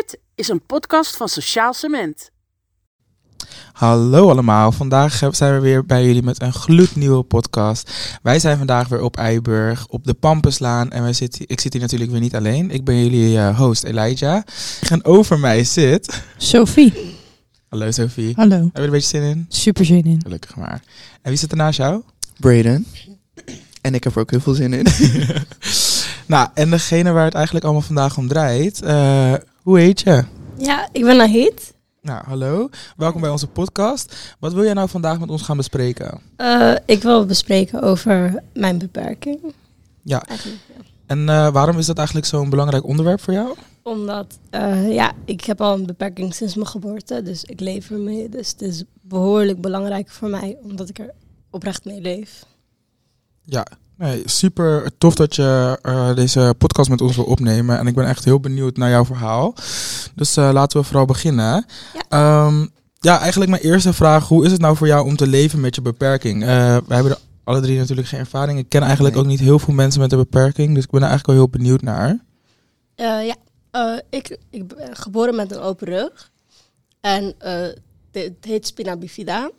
Dit is een podcast van Sociaal Cement. Hallo allemaal, vandaag zijn we weer bij jullie met een gloednieuwe podcast. Wij zijn vandaag weer op Eiburg, op de Pampuslaan. En wij zitten, ik zit hier natuurlijk weer niet alleen. Ik ben jullie eh, host Elijah. En over mij zit... Sophie. Hallo Sophie. Hallo. Heb je er een beetje zin in? Super zin in. Gelukkig maar. En wie zit er naast jou? Braden. En ik heb er ook heel veel zin in. nou, en degene waar het eigenlijk allemaal vandaag om draait. eh, hoe heet je? Ja, ik ben Nahid. Nou, hallo. Welkom bij onze podcast. Wat wil jij nou vandaag met ons gaan bespreken? Eh, ik wil bespreken over mijn beperking. Ja. Eigenlijk, ja. En eh, waarom is dat eigenlijk zo'n belangrijk onderwerp voor jou? Omdat, eh, ja, ik heb al een beperking sinds mijn geboorte, dus ik leef ermee. Dus het is behoorlijk belangrijk voor mij, omdat ik er oprecht mee leef. Ja, nee, super tof dat je eh, deze podcast met ons wil opnemen. En ik ben echt heel benieuwd naar jouw verhaal. Dus eh, laten we vooral beginnen. Ja. Ehm, ja, eigenlijk mijn eerste vraag. Hoe is het nou voor jou om te leven met je beperking? Eh wij hebben er alle drie natuurlijk geen ervaring. Ik ken eigenlijk Nee. ook niet heel veel mensen met een beperking. Dus ik ben er eigenlijk wel heel benieuwd naar. Ja, ik, ik ben geboren met een open rug. En het heet spina bifida.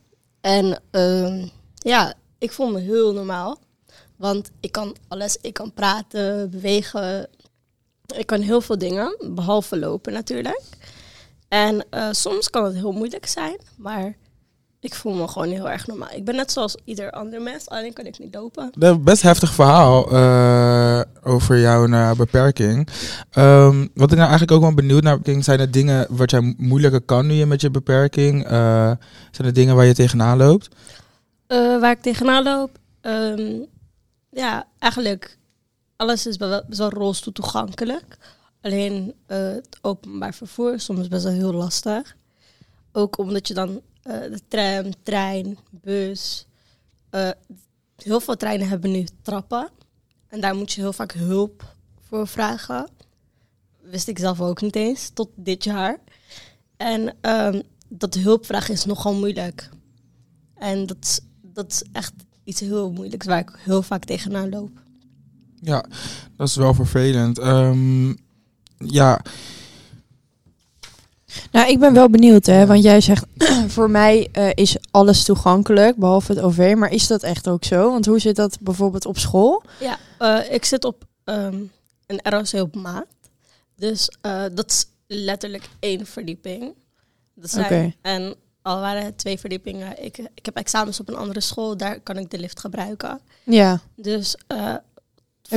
En ehm, ja, ik voel me heel normaal. Want ik kan alles, ik kan praten, bewegen. Ik kan heel veel dingen, behalve lopen natuurlijk. En eh, soms kan het heel moeilijk zijn, maar ik voel me gewoon heel erg normaal. Ik ben net zoals ieder ander mens, alleen kan ik niet lopen. Dat best heftig verhaal eh, over jouw eh, beperking. Ehm, wat ik nou eigenlijk ook wel benieuwd naar ben, zijn er dingen wat jij moeilijker kan nu je met je beperking? Zijn er dingen waar je tegenaan loopt? Waar ik tegenaan loop. ehm, ja, eigenlijk alles is best wel rolstoel toegankelijk. Alleen eh, het openbaar vervoer is soms best wel heel lastig. Ook omdat je dan eh, de tram, trein, bus. eh, heel veel treinen hebben nu trappen. En daar moet je heel vaak hulp voor vragen. Wist ik zelf ook niet eens, tot dit jaar. En ehm, dat hulpvragen is nogal moeilijk. En dat dat is echt iets heel moeilijks waar ik heel vaak tegenaan loop. Ja, dat is wel vervelend. Ehm, ja, Nou, ik ben wel benieuwd, hè, want jij zegt voor mij eh, is alles toegankelijk, behalve het OV. Maar is dat echt ook zo? Want hoe zit dat bijvoorbeeld op school? Ja, eh, ik zit op ehm, een ROC op maat. Dus eh, dat is letterlijk één verdieping. Dat zijn, Oké. En al waren het twee verdiepingen. Ik, ik heb examens op een andere school, daar kan ik de lift gebruiken. Ja. Dus eh,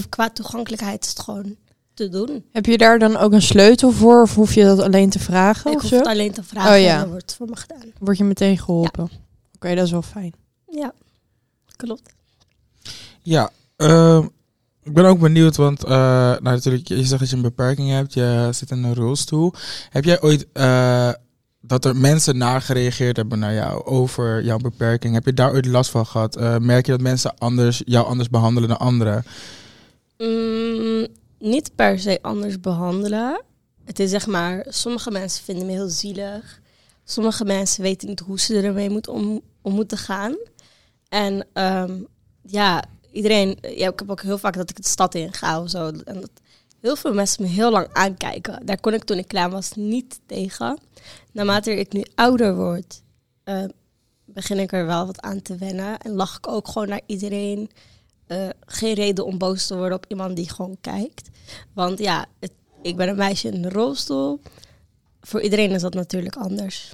qua toegankelijkheid is het gewoon te doen. Heb je daar dan ook een sleutel voor, of hoef je dat alleen te vragen? ik of hoef zo? het alleen te vragen Oh, ja. en dan wordt het voor me gedaan. Word je meteen geholpen? Oké, dat is wel fijn. Ja, klopt. ja ehm, ik ben ook benieuwd, want eh, nou, natuurlijk, je zegt dat je een beperking hebt, je zit in een rolstoel. Heb jij ooit eh, dat er mensen nagereageerd hebben naar jou over jouw beperking? Heb je daar ooit last van gehad? Eh, merk je dat mensen anders, jou anders behandelen dan anderen? Mm, niet per se anders behandelen. Het is zeg maar, sommige mensen vinden me heel zielig. Sommige mensen weten niet hoe ze ermee moet om, om moeten gaan. En ehm, ja, iedereen, ja, ik heb ook heel vaak dat ik de stad in ga of zo. En dat heel veel mensen me heel lang aankijken. Daar kon ik toen ik klein was niet tegen. Naarmate ik nu ouder word, eh, begin ik er wel wat aan te wennen. En lach ik ook gewoon naar iedereen eh, geen reden om boos te worden op iemand die gewoon kijkt. Want ja, het, ik ben een meisje in een rolstoel. Voor iedereen is dat natuurlijk anders.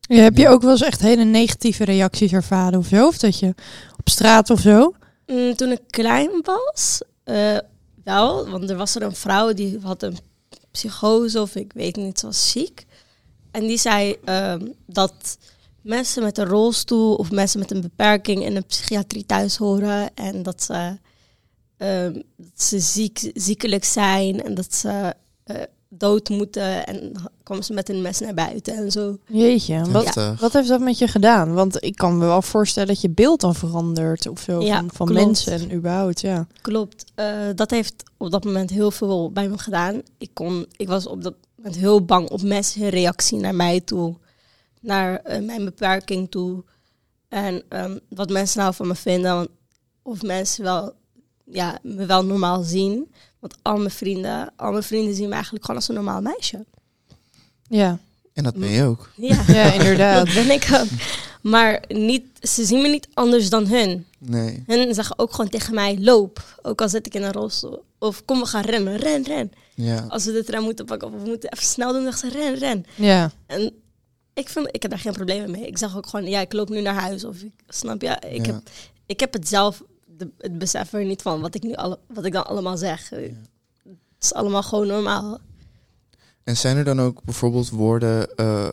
Ja, heb je ook wel eens echt hele negatieve reacties ervaren of zo? Of dat je op straat of zo? Mm, toen ik klein was, eh, Want er was er een vrouw die had een psychose of ik weet niet, ze was ziek. En die zei ehm, dat mensen met een rolstoel of mensen met een beperking in een psychiatrie thuis horen. En dat ze, ehm, ze ziek, ziekelijk zijn en dat ze eh, dood moeten. En kwam ze met een mes naar buiten en zo. Jeetje, wat, Heftig. wat heeft dat met je gedaan? Want ik kan me wel voorstellen dat je beeld dan verandert of zo Ja, van, van mensen en überhaupt, ja. Klopt. Eh, dat heeft op dat moment heel veel bij me gedaan. Ik, kon, ik was op dat moment heel bang op mensen hun reactie naar mij toe. Naar eh, mijn beperking toe. En ehm, wat mensen nou van me vinden. Of mensen wel, ja, me wel normaal zien. Want al mijn vrienden, al mijn vrienden zien me eigenlijk gewoon als een normaal meisje. Ja, En dat ben je ook. Ja, ja inderdaad. dat ben ik ook. Maar niet, ze zien me niet anders dan hun. Nee. Hun zeggen ook gewoon tegen mij, loop. Ook al zit ik in een rolstoel. Of kom, we gaan rennen. Ren, ren. Ja. Als we de tram moeten pakken of we moeten even snel doen, dan zeggen ze ren, ren. Ja, En ik, vind, ik heb daar geen problemen mee. Ik zeg ook gewoon, ja, ik loop nu naar huis. Of ik, snap je? Ik, Ja. heb, ik heb het zelf, de, het besef er niet van wat ik, nu alle, wat ik dan allemaal zeg. Het is allemaal gewoon normaal. En zijn er dan ook bijvoorbeeld woorden eh,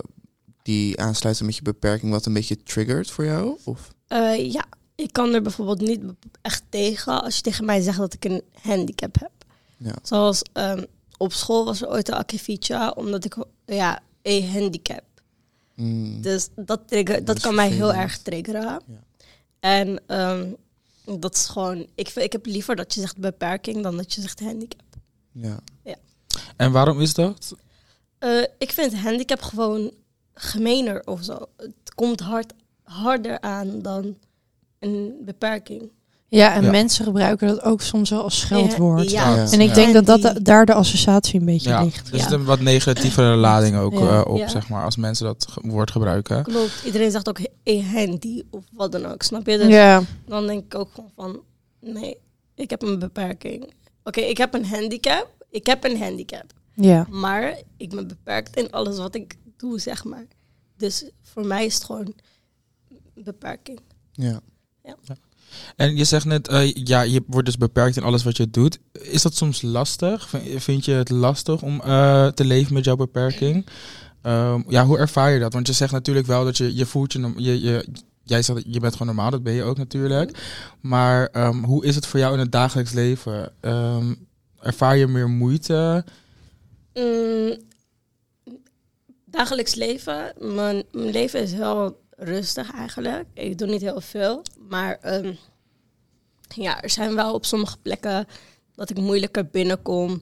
die aansluiten met je beperking wat een beetje triggert voor jou? Of? Eh, ja, ik kan er bijvoorbeeld niet echt tegen als je tegen mij zegt dat ik een handicap heb. Ja. Zoals ehm, op school was er ooit een akkefietje, omdat ik ja, een handicap. Mm, Dus dat, trigger, dat, Dat is kan mij heel erg triggeren. Ja. En ehm, dat is gewoon, ik, vind- ik heb liever dat je zegt beperking dan dat je zegt handicap. ja. En waarom is dat? Eh, ik vind handicap gewoon gemener of zo. Het komt hard, harder aan dan een beperking. Ja en Ja. mensen gebruiken dat ook soms wel als scheldwoord. Ja. Ja. En ik Ja. denk dat, dat daar de associatie een beetje Ja, ligt. er zit Ja. een wat negatievere lading ook Ja. eh, op, Ja. zeg maar, als mensen dat ge- woord gebruiken. Klopt. Iedereen zegt ook een handy of wat dan ook, snap je? Dus Ja, dan denk ik ook gewoon van, nee, ik heb een beperking. Oké, ik heb een handicap. Ik heb een handicap. ja. Maar ik ben beperkt in alles wat ik doe, zeg maar. Dus voor mij is het gewoon beperking. ja. En je zegt net, eh, ja, je wordt dus beperkt in alles wat je doet. Is dat soms lastig? Vind- je het lastig om eh, te leven met jouw beperking? Ehm, ja, hoe ervaar je dat? Want je zegt natuurlijk wel dat je, je voelt je, je, jij zegt je bent gewoon normaal, dat ben je ook natuurlijk. Maar ehm, hoe is het voor jou in het dagelijks leven? Ehm, ervaar je meer moeite? Mm, dagelijks leven. Mijn, mijn leven is heel rustig eigenlijk. Ik doe niet heel veel. Maar ehm, ja, er zijn wel op sommige plekken dat ik moeilijker binnenkom.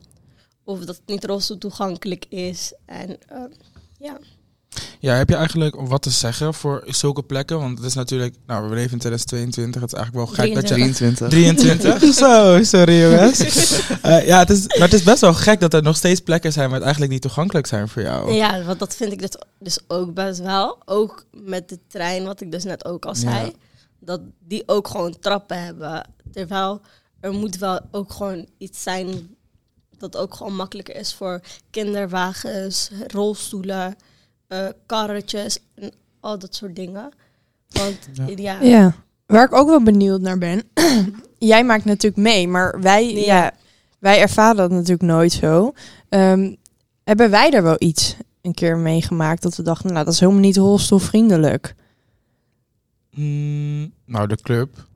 Of dat het niet rolstoel toegankelijk is. En ehm, ja. Ja, heb je eigenlijk wat te zeggen voor zulke plekken? Want het is natuurlijk, nou, we leven in 2022, het is eigenlijk wel gek dat je 23. 23. Zo, sorry jongens. Eh, ja, het is, maar het is best wel gek dat er nog steeds plekken zijn waar het eigenlijk niet toegankelijk zijn voor jou. Ja, want dat vind ik dus, dus ook best wel. Ook met de trein, wat ik dus net ook al zei. Ja. Dat die ook gewoon trappen hebben. Terwijl er moet wel ook gewoon iets zijn dat ook gewoon makkelijker is voor kinderwagens, rolstoelen, eh, karretjes en al dat soort dingen. Want Ja. ja, Ja, waar ik ook wel benieuwd naar ben. Jij maakt natuurlijk mee, maar wij, ja. wij ervaren dat natuurlijk nooit zo. Ehm, hebben wij er wel iets een keer meegemaakt dat we dachten, nou dat is helemaal niet rolstoelvriendelijk. Mm, nou, de club.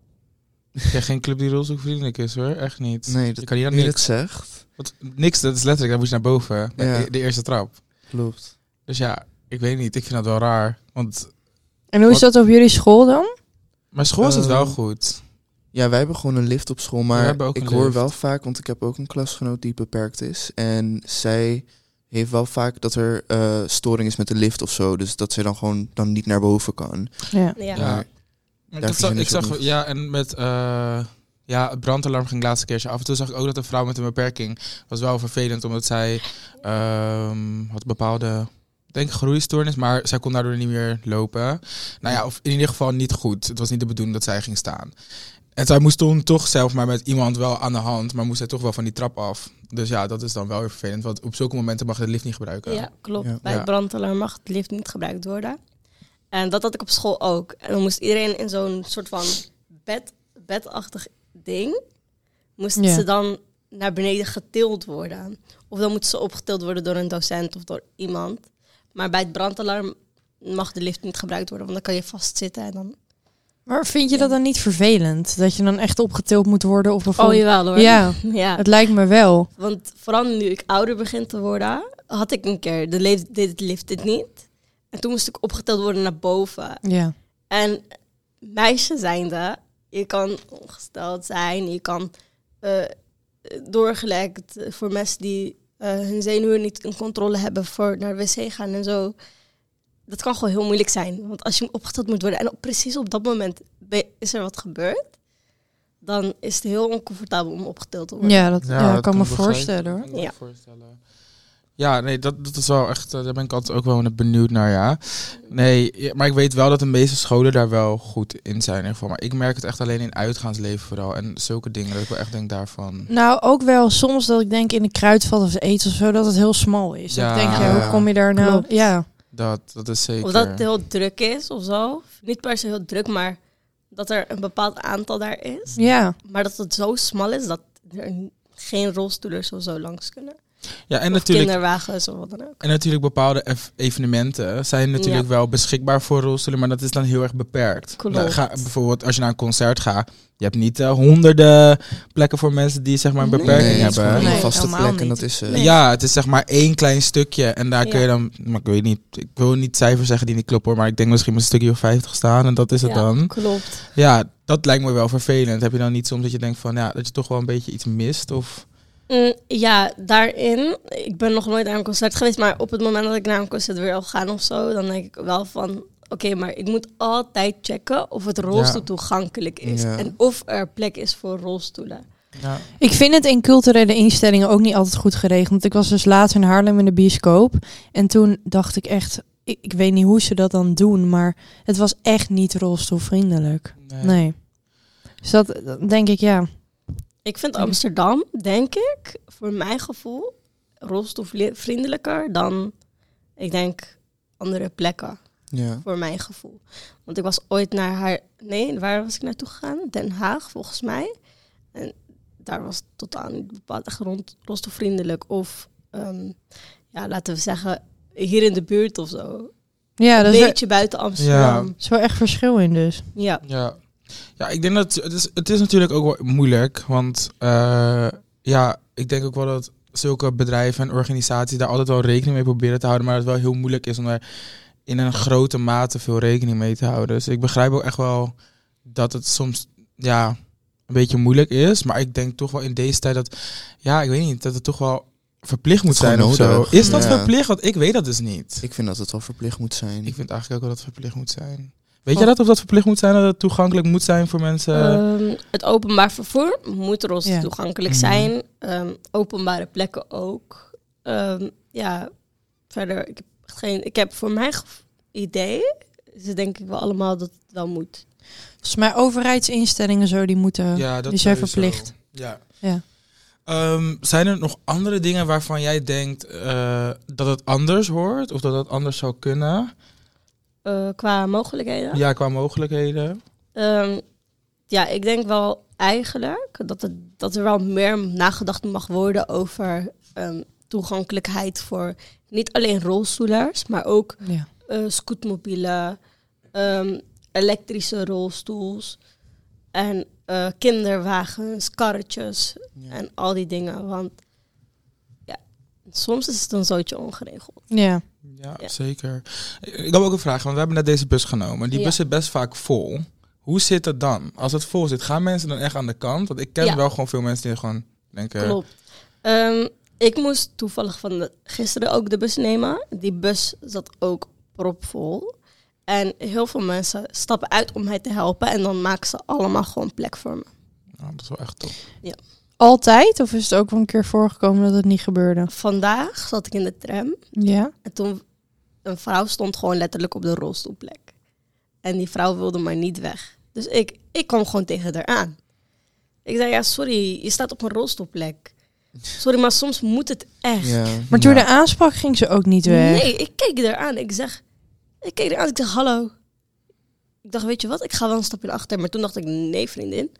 Ja, geen club die rolstoelvriendelijk is hoor, echt niet. Nee, dat, kan je niks. het zegt. Wat, niks, dat is letterlijk, dan moet je naar boven. Ja. De, de eerste trap. Klopt. Dus ja, ik weet niet, ik vind dat wel raar. Want En hoe is dat op jullie school dan? mijn school is het wel Ehm, goed. Ja, wij hebben gewoon een lift op school, maar ik hoor lift. wel vaak, want ik heb ook een klasgenoot die beperkt is. En zij heeft wel vaak dat er eh, storing is met de lift of zo. Dus dat ze dan gewoon dan niet naar boven kan. Ja. ja. Ja. Maar Ik zag, ik zag ja, en met eh, ja, het brandalarm ging het laatste keertje af. En toen zag ik ook dat een vrouw met een beperking was wel vervelend, omdat zij ehm, had bepaalde, ik denk groeistoornis, maar zij kon daardoor niet meer lopen. Nou ja, of in ieder geval niet goed. Het was niet de bedoeling dat zij ging staan. En zij moest toen toch zelf maar met iemand wel aan de hand, maar moest zij toch wel van die trap af. Dus ja, dat is dan wel weer vervelend, want op zulke momenten mag je de lift niet gebruiken. Ja, klopt. Ja. Bij het brandalarm mag het lift niet gebruikt worden. En dat had ik op school ook. En dan moest iedereen in zo'n soort van bed, bedachtig ding... moesten Ja. ze dan naar beneden getild worden. Of dan moeten ze opgetild worden door een docent of door iemand. Maar bij het brandalarm mag de lift niet gebruikt worden, want dan kan je vastzitten en dan... Maar vind je dat dan niet vervelend? Dat je dan echt opgetild moet worden? Of bijvoorbeeld... jawel hoor. Ja, ja. het lijkt me wel. Want vooral nu ik ouder begin te worden, had ik een keer, de lift, deed het lift dit niet. En toen moest ik opgetild worden naar boven. Ja. En meisje zijnde, je kan ongesteld zijn, je kan eh, doorgelekt voor mensen die eh, hun zenuwen niet in controle hebben voor naar de wc gaan en zo. Dat kan gewoon heel moeilijk zijn. Want als je opgetild moet worden en op, precies op dat moment ben- is er wat gebeurd, dan is het heel oncomfortabel om opgetild te worden. Ja, dat, ja, dat kan me voorstellen hoor. Kan Ja. voorstellen. Ja, nee, dat, dat is wel echt, eh, daar ben ik altijd ook wel benieuwd naar, ja. Nee, maar ik weet wel dat de meeste scholen daar wel goed in zijn in ieder geval. Maar ik merk het echt alleen in uitgaansleven vooral. En zulke dingen, dat ik wel echt denk daarvan... Nou, ook wel soms dat ik denk in de kruidvat of eten of zo, dat het heel smal is. Ja. Ik denk, ja, Ja. hoe kom je daar nou? Klopt. Ja. Dat, dat is zeker... Of dat het heel druk is of zo. Niet per se heel druk, maar dat er een bepaald aantal daar is. Ja. Maar dat het zo smal is dat er geen rolstoelers of zo langs kunnen. Ja, en of natuurlijk, kinderwagens of wat dan ook. en natuurlijk bepaalde ev- evenementen zijn natuurlijk wel beschikbaar voor rolstoelen, maar dat is dan heel erg beperkt. Klopt. Nou, ga, bijvoorbeeld als je naar een concert gaat, je hebt niet eh, honderden plekken voor mensen die zeg maar een Nee. beperking Nee, het is hebben. Nee, een vaste helemaal plek en niet. dat is... eh, Nee. Ja, het is zeg maar één klein stukje. En daar kun je dan, maar ik weet niet, ik wil niet cijfers zeggen die niet kloppen hoor, maar ik denk misschien een stukje of 50 staan en dat is het Ja, dan. Klopt. Ja, dat lijkt me wel vervelend. Heb je dan niet soms dat je denkt van ja, dat je toch wel een beetje iets mist? Of Mm, ja, daarin. Ik ben nog nooit naar een concert geweest, maar op het moment dat ik naar een concert wil gaan of zo, dan denk ik wel van. Oké, maar ik moet altijd checken of het rolstoel Ja. toegankelijk is. Ja. En of er plek is voor rolstoelen. ja, Ik vind het in culturele instellingen ook niet altijd goed geregeld. Want ik was dus laatst in Haarlem in de bioscoop. En toen dacht ik echt, ik, ik weet niet hoe ze dat dan doen, maar het was echt niet rolstoelvriendelijk. nee. Nee. Dus dat denk ik, ja. Ik vind Amsterdam, denk ik, voor mijn gevoel, rolstoelvriendelijker dan, ik denk, andere plekken. ja. Voor mijn gevoel. Want ik was ooit naar haar. Nee, waar was ik naartoe gegaan? Den Haag, volgens mij. En daar was het totaal niet bepaald echt rond, rolstoelvriendelijk. Of, ehm, ja, laten we zeggen, hier in de buurt of zo. Ja, Een dat is, wel- beetje buiten Amsterdam. is wel echt verschil in dus. Ja. Ja. Ja, ik denk dat het is, het is natuurlijk ook wel moeilijk. Want eh, ja, ik denk ook wel dat zulke bedrijven en organisaties daar altijd wel rekening mee proberen te houden. Maar dat het wel heel moeilijk is om daar in een grote mate veel rekening mee te houden. Dus ik begrijp ook echt wel dat het soms ja, een beetje moeilijk is. Maar ik denk toch wel in deze tijd dat, ja, ik weet niet, dat het toch wel verplicht moet zijn of zo. nodig. Is dat Ja. verplicht? Want ik weet dat dus niet. Ik vind dat het wel verplicht moet zijn. Ik vind eigenlijk ook wel dat het verplicht moet zijn. Weet jij dat of dat verplicht moet zijn, dat het toegankelijk moet zijn voor mensen? Ehm, het openbaar vervoer moet rolstoel Ja. toegankelijk Mhm. zijn. Ehm, openbare plekken ook. Ehm, ja, verder, ik heb, geen, ik heb voor mijn idee, ze denk ik wel allemaal dat het wel moet. Volgens mij overheidsinstellingen zo, die moeten... ja, dat die zijn verplicht. Ja. Ja. Ehm, zijn er nog andere dingen waarvan jij denkt eh, dat het anders hoort? Of dat het anders zou kunnen? Eh, qua mogelijkheden. Ja, qua mogelijkheden. Ehm, ja, ik denk wel eigenlijk dat, het, dat er wel meer nagedacht mag worden over ehm, toegankelijkheid voor niet alleen rolstoelers, maar ook Ja. eh, scootmobielen, ehm, elektrische rolstoels en eh, kinderwagens, karretjes Ja. en al die dingen. Want ja, soms is het een zootje ongeregeld. ja. Ja, Ja. zeker. Ik heb ook een vraag, want we hebben net deze bus genomen. Die Ja. bus zit best vaak vol. Hoe zit het dan? Als het vol zit, gaan mensen dan echt aan de kant? Want ik ken Ja. wel gewoon veel mensen die gewoon denken... Klopt. Ehm, ik moest toevallig van de, gisteren ook de bus nemen. Die bus zat ook propvol. En heel veel mensen stappen uit om mij te helpen. En dan maken ze allemaal gewoon plek voor me. Nou, dat is wel echt top. Altijd? Of is het ook wel een keer voorgekomen dat het niet gebeurde? Vandaag zat ik in de tram. Ja. En toen een vrouw stond gewoon letterlijk op de rolstoelplek. En die vrouw wilde maar niet weg. Dus ik, ik kwam gewoon tegen haar aan. Ik zei, ja, sorry, je staat op een rolstoelplek. Sorry, maar soms moet het echt. Ja. Maar toen Ja. de aansprak ging ze ook niet weg. Nee, ik keek er aan. Ik zeg, ik keek er aan. Ik zeg, hallo. Ik dacht, weet je wat? Ik ga wel een stapje naar achter. Maar toen dacht ik, nee, vriendin.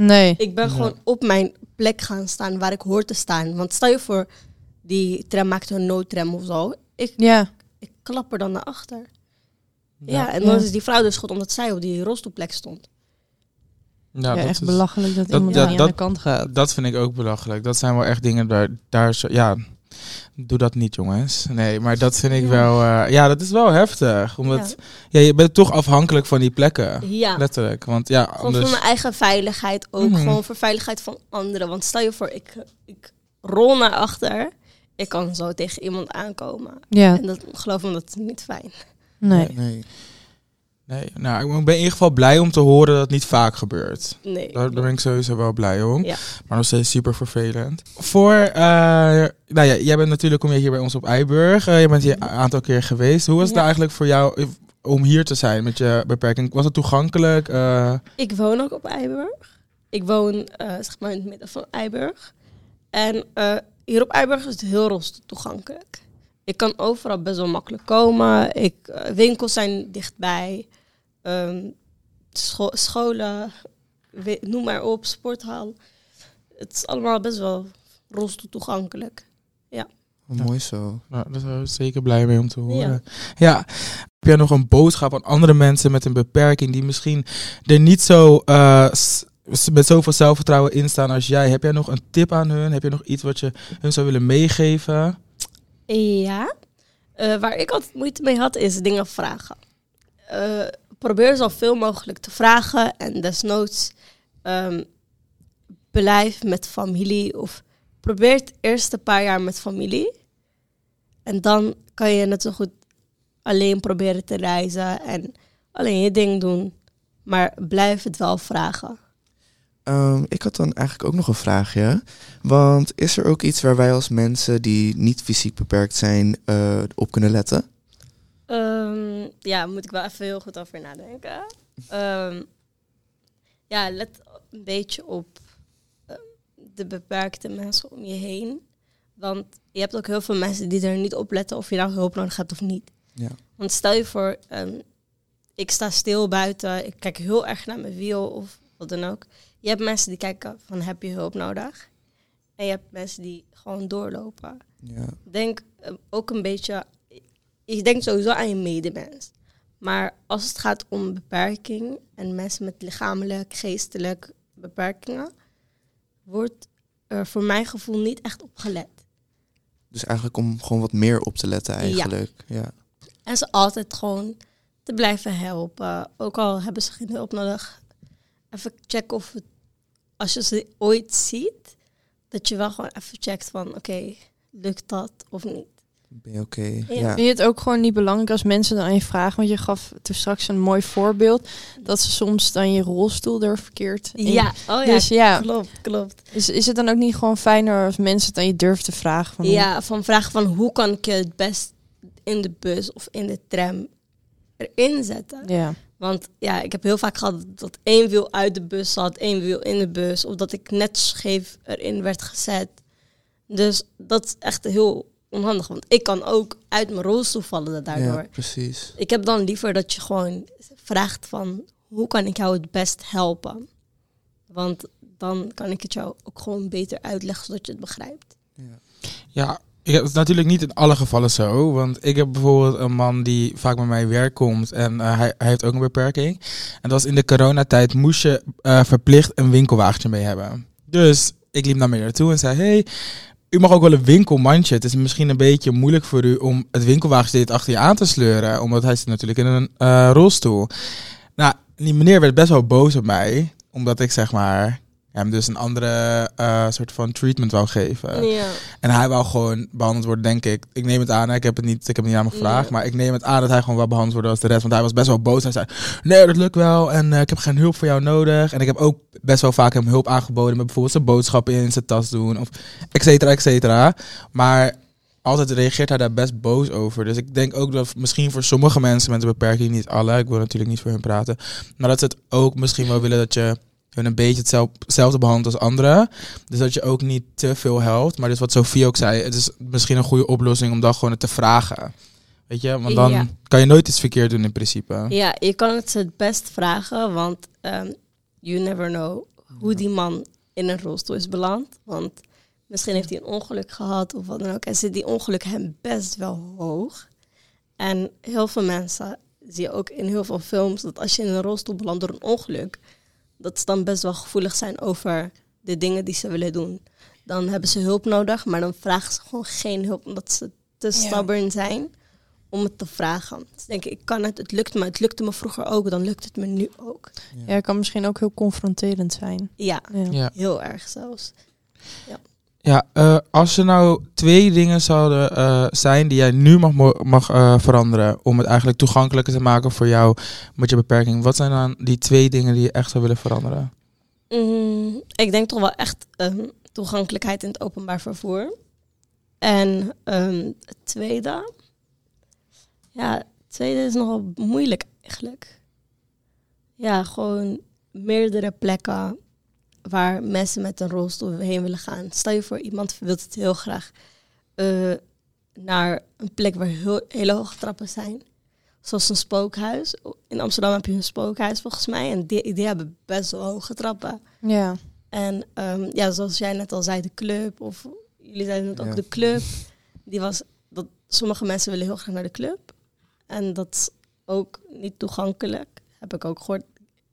Nee. Ik ben gewoon op mijn plek gaan staan waar ik hoor te staan. Want stel je voor, die tram maakt een noodtram of zo. Ik, Ja. ik klap er dan naar achter. Ja, en Ja. dan is die vrouw dus goed omdat zij op die rolstoelplek stond. Ja, Ja, dat echt is- belachelijk dat, dat- iemand niet aan dat- de kant gaat. Dat vind ik ook belachelijk. Dat zijn wel echt dingen daar, daar zo- ja, doe dat niet jongens. Nee, maar dat vind ik Ja. wel, eh, ja, dat is wel heftig. Omdat, ja. je bent toch afhankelijk van die plekken. Ja, Letterlijk. Want ja, gewoon anders, voor mijn eigen veiligheid ook. Mhm. Gewoon voor veiligheid van anderen. Want stel je voor, ik, ik rol naar achter. Ik kan zo tegen iemand aankomen. Ja, En dat geloof me, dat is niet fijn. nee. Nee. Nee, nou, ik ben in ieder geval blij om te horen dat het niet vaak gebeurt. Nee. Daar, daar ben ik sowieso wel blij om. Ja. Maar nog steeds super vervelend. Voor, eh, nou ja, jij bent natuurlijk, kom je hier bij ons op Eiburg. Eh, je bent hier een aantal keer geweest. Hoe was het Ja. eigenlijk voor jou om hier te zijn met je beperking? Was het toegankelijk? Eh, Ik woon ook op Eiburg. Ik woon zeg maar in het midden van Eiburg. En hier op Eiburg is het heel toegankelijk. Ik kan overal best wel makkelijk komen. Ik, winkels zijn dichtbij. Ehm, scho- scholen, noem maar op, sporthal. Het is allemaal best wel rolstoel toegankelijk. Oh, mooi zo. nou, daar zijn we zeker blij mee om te horen. Ja. Ja. Heb jij nog een boodschap aan andere mensen met een beperking die misschien er niet zo eh, met zoveel zelfvertrouwen in staan als jij? Heb jij nog een tip aan hun? Heb je nog iets wat je hun zou willen meegeven? Ja. Eh, waar ik altijd moeite mee had, is dingen vragen. Eh, probeer zoveel mogelijk te vragen en desnoods ehm, blijf met familie of probeer het eerste paar jaar met familie. En dan kan je net zo goed alleen proberen te reizen en alleen je ding doen. Maar blijf het wel vragen. Ehm, ik had dan eigenlijk ook nog een vraagje. Want is er ook iets waar wij als mensen die niet fysiek beperkt zijn eh, op kunnen letten? Ehm, ja, moet ik wel even heel goed over nadenken. Ehm, ja, let een beetje op ehm, de beperkte mensen om je heen. Want je hebt ook heel veel mensen die er niet op letten of je nou hulp nodig hebt of niet. Ja. Want stel je voor, ik sta stil buiten, ik kijk heel erg naar mijn wiel of wat dan ook. Je hebt mensen die kijken van heb je hulp nodig? En je hebt mensen die gewoon doorlopen Ja. denk ook een beetje. Je denkt sowieso aan je medemens. Maar als het gaat om beperking en mensen met lichamelijk, geestelijk beperkingen, wordt er voor mijn gevoel niet echt op gelet. Dus eigenlijk om gewoon wat meer op te letten eigenlijk. Ja. En ze altijd gewoon te blijven helpen. Ook al hebben ze geen hulp nodig. Even checken of het, als je ze ooit ziet, dat je wel gewoon even checkt van oké, lukt dat of niet. Ben je oké? Ja. Ja. Vind je het ook gewoon niet belangrijk als mensen dan aan je vragen? Want je gaf toen straks een mooi voorbeeld. Dat ze soms dan je rolstoel er verkeerd in. Ja, oh ja, Dus ja, klopt, klopt. is, is het dan ook niet gewoon fijner als mensen het aan je durven te vragen? Van, Ja, van vragen van hoe kan ik je het best in de bus of in de tram erin zetten. Ja. Want ja, ik heb heel vaak gehad dat één wiel uit de bus zat, één wiel in de bus. Of dat ik net scheef erin werd gezet. Dus dat is echt heel onhandig. Want ik kan ook uit mijn rolstoel vallen daardoor. Ja, precies. Ik heb dan liever dat je gewoon vraagt van hoe kan ik jou het best helpen. Want dan kan ik het jou ook gewoon beter uitleggen zodat je het begrijpt. Ja, heb het natuurlijk niet in alle gevallen zo. Want ik heb bijvoorbeeld een man die vaak bij mij werk komt en eh, hij, hij heeft ook een beperking. En dat was in de coronatijd moest je eh, verplicht een winkelwagentje mee hebben. Dus ik liep naar mij naartoe en zei, hey, u mag ook wel een winkelmandje. Het is misschien een beetje moeilijk voor u om het winkelwagentje dit achter je aan te sleuren. Omdat hij zit natuurlijk in een eh, rolstoel. Nou, die meneer werd best wel boos op mij. Omdat ik zeg maar hem dus een andere eh, soort van treatment wou geven. Ja. En hij wou gewoon behandeld worden, denk ik. Ik neem het aan, hè. ik heb het niet, ik heb het niet aan hem gevraagd. Ja. Maar ik neem het aan dat hij gewoon wel behandeld wordt als de rest. Want hij was best wel boos. Hij zei, nee, dat lukt wel. En eh, ik heb geen hulp voor jou nodig. En ik heb ook best wel vaak hem hulp aangeboden. Met bijvoorbeeld zijn boodschappen in zijn tas doen. Of et cetera, et cetera. Maar altijd reageert hij daar best boos over. Dus ik denk ook dat misschien voor sommige mensen met een beperking, niet alle, ik wil natuurlijk niet voor hun praten. Maar dat ze het ook misschien wel willen dat je hun een beetje hetzelfde, behandelt als anderen. Dus dat je ook niet te veel helpt. Maar dus wat Sofie ook zei, het is misschien een goede oplossing om dan gewoon het te vragen. Weet je, want dan Ja. kan je nooit iets verkeerd doen in principe. Ja, je kan het het best vragen, want ehm, you never know hoe die man in een rolstoel is beland. Want misschien heeft hij een ongeluk gehad of wat dan ook. En zit die ongeluk hem best wel hoog. En heel veel mensen zie je ook in heel veel films dat als je in een rolstoel belandt door een ongeluk, dat ze dan best wel gevoelig zijn over de dingen die ze willen doen. Dan hebben ze hulp nodig, maar dan vragen ze gewoon geen hulp omdat ze te stubborn zijn om het te vragen. Dus denk ik, ik kan het, het lukt me. Het lukte me vroeger ook, dan lukt het me nu ook. ja, het kan misschien ook heel confronterend zijn. Ja, Ja. Ja. heel erg zelfs. Ja, eh, als er nou twee dingen zouden eh, zijn die jij nu mag, mag eh, veranderen om het eigenlijk toegankelijker te maken voor jou met je beperking, wat zijn dan die twee dingen die je echt zou willen veranderen? Mm, ik denk toch wel echt ehm, toegankelijkheid in het openbaar vervoer. En ehm, het tweede, ja, het tweede is nogal moeilijk eigenlijk. Ja, gewoon meerdere plekken waar mensen met een rolstoel heen willen gaan. Stel je voor, iemand wil het heel graag eh, naar een plek waar heel, hele hoge trappen zijn. Zoals een spookhuis. In Amsterdam heb je een spookhuis volgens mij. En die, die hebben best wel hoge trappen. Ja. En ehm, ja, zoals jij net al zei, de club, of jullie zeiden het ook, Ja. de club, die was dat sommige mensen willen heel graag naar de club. En dat is ook niet toegankelijk, heb ik ook gehoord.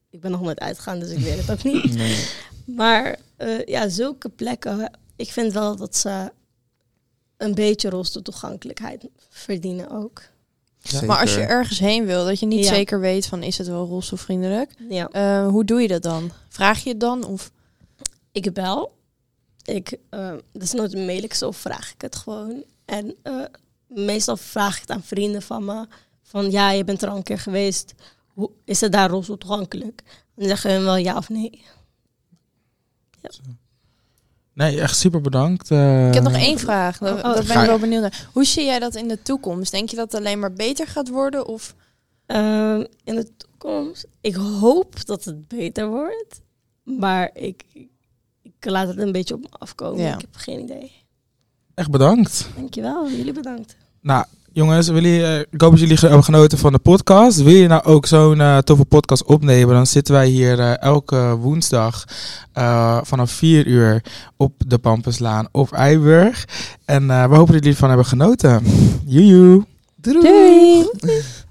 Ik ben nog nooit uitgegaan, dus ik weet het ook niet. Nee. Maar eh, ja, zulke plekken, ik vind wel dat ze een beetje rolstoeltoegankelijkheid verdienen ook. Maar als je ergens heen wil, dat je niet Ja. zeker weet van is het wel rolstoelvriendelijk. Ja. Eh, hoe doe je dat dan? Vraag je het dan? Of Ik bel. Ik, uh, desnoods mail ik zo, vraag ik het gewoon. En eh, meestal vraag ik het aan vrienden van me. Van ja, je bent er al een keer geweest. Hoe, is het daar rolstoel toegankelijk? Dan zeggen hun wel ja of nee. Nee, echt super bedankt. eh. ik heb nog één vraag. Daar, Oh, daar ben ik wel benieuwd naar. Hoe zie jij dat in de toekomst? Denk je dat het alleen maar beter gaat worden? Of Ehm, in de toekomst, ik hoop dat het beter wordt. Maar ik, ik laat het een beetje op me afkomen. Ja. Ik heb geen idee. Echt bedankt. Dankjewel, jullie bedankt. Nou, jongens, willen jullie, eh, ik hoop dat jullie hebben genoten van de podcast. Wil je nou ook zo'n eh, toffe podcast opnemen, dan zitten wij hier eh, elke woensdag eh, vanaf 4 uur op de Pampuslaan op Eiburg. En eh, we hopen dat jullie ervan hebben genoten. Joejoe! Doei!